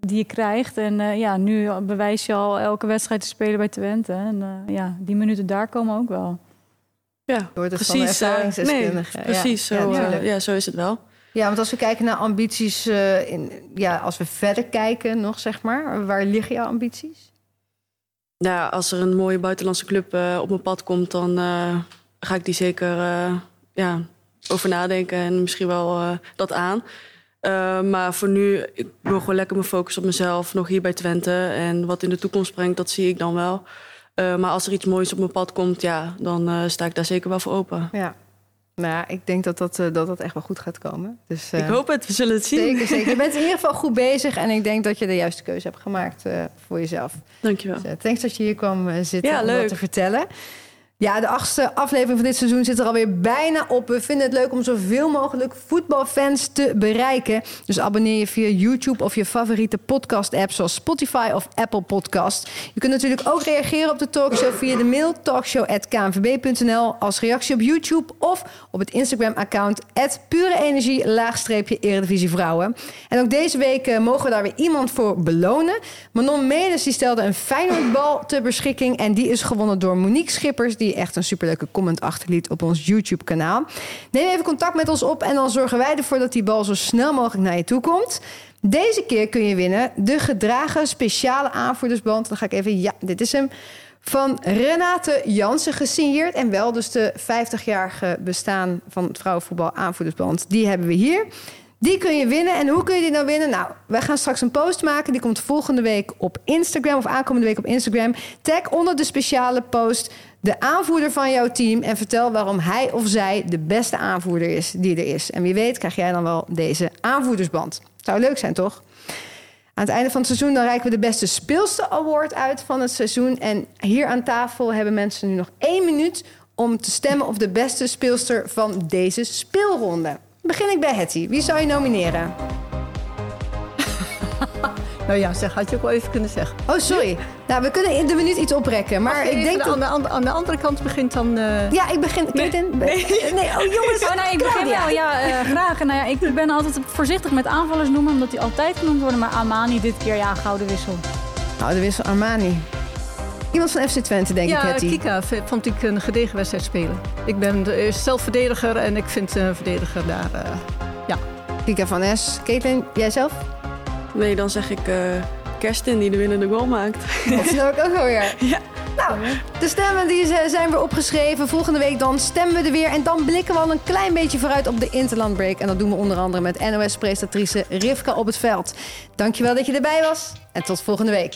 D: die je krijgt. En eh, ja, nu bewijs je al elke wedstrijd te spelen bij Twente. En eh, ja, die minuten daar komen ook wel.
B: ja,
A: Door het van de
B: precies. eh, nee.
A: Ja.
B: precies.
A: Ja,
B: Zo,
A: tuurlijk.
B: ja, zo is het wel.
A: Ja, want als we kijken naar ambities, eh, in, ja, als we verder kijken nog, zeg maar, waar liggen jouw ambities?
B: Ja, als er een mooie buitenlandse club eh, op mijn pad komt, dan eh, ga ik die zeker eh, ja, over nadenken en misschien wel eh, dat aan. Eh, maar voor nu, ik wil gewoon lekker mijn focus op mezelf, nog hier bij Twente. En wat in de toekomst brengt, dat zie ik dan wel. Eh, maar als er iets moois op mijn pad komt, ja, dan eh, sta ik daar zeker wel voor open.
A: Ja. Nou, ja, ik denk dat dat, dat dat echt wel goed gaat komen. Dus,
B: Ik hoop het, we zullen het zien.
A: Zeker, zeker. Je bent in ieder geval goed bezig en ik denk dat je de juiste keuze hebt gemaakt voor jezelf.
B: Dankjewel.
A: Dus, thanks dat je hier kwam zitten
B: Ja,
A: om dat
B: leuk.
A: te vertellen. Ja, de achtste aflevering van dit seizoen zit er alweer bijna op. We vinden het leuk om zoveel mogelijk voetbalfans te bereiken. Dus abonneer je via YouTube of je favoriete podcast-app zoals Spotify of Apple Podcast. Je kunt natuurlijk ook reageren op de talkshow via de mail talkshow.knvb.nl als reactie op YouTube of op het Instagram-account pure energie Eredivisie Vrouwen. En ook deze week eh, mogen we daar weer iemand voor belonen. Manon Medes die stelde een Feyenoordbal ter beschikking en die is gewonnen door Monique Schippers die echt een superleuke comment achterliet op ons YouTube-kanaal. Neem even contact met ons op en dan zorgen wij ervoor dat die bal zo snel mogelijk naar je toe komt. Deze keer kun je winnen de gedragen speciale aanvoerdersband. Dan ga ik even, ja, dit is hem. Van Renate Jansen gesigneerd. En wel dus de 50-jarige bestaan van het vrouwenvoetbal aanvoerdersband. Die hebben we hier. Die kun je winnen. En hoe kun je die nou winnen? Nou, wij gaan straks een post maken. Die komt volgende week op Instagram of aankomende week op Instagram. Tag onder de speciale post de aanvoerder van jouw team. En vertel waarom hij of zij de beste aanvoerder is die er is. En wie weet krijg jij dan wel deze aanvoerdersband. Zou leuk zijn, toch? Aan het einde van het seizoen dan reiken we de beste speelste award uit van het seizoen. En hier aan tafel hebben mensen nu nog één minuut om te stemmen op de beste speelster van deze speelronde. Begin ik bij Hetty. Wie zou je nomineren?
C: Nou ja, zeg, had je ook wel even kunnen zeggen.
A: Oh, sorry. Nou, we kunnen in de minuut iets oprekken. Maar ik denk
C: aan,
A: dat...
C: de, aan, de, aan de andere kant begint dan... eh,
A: Ja, ik begin... Nee. [LAUGHS] Nee. nee. Oh, jongens.
D: Oh, nee, ik begin wel. Ja, eh, graag. Nou ja, ik ben altijd voorzichtig met aanvallers noemen, omdat die altijd genoemd worden. Maar Amani dit keer, ja, gouden wissel.
A: Nou, de wissel Armani. Iemand van FC Twente, denk ik,
C: ja,
A: Hetty.
C: Kika vond ik een gedegen wedstrijd spelen. Ik ben eh, zelf verdediger en ik vind een verdediger daar... ja.
A: Kika van S. Caitlin, jij zelf?
B: Nee, dan zeg ik eh Kerstin die de winnende goal maakt. [LAUGHS]
A: Dat snap ik ook wel weer.
B: Ja.
A: Nou, de stemmen die zijn weer opgeschreven. Volgende week dan stemmen we er weer. En dan blikken we al een klein beetje vooruit op de Interland Break. En dat doen we onder andere met NOS-presentatrice Rivka op het veld. Dankjewel dat je erbij was. En tot volgende week.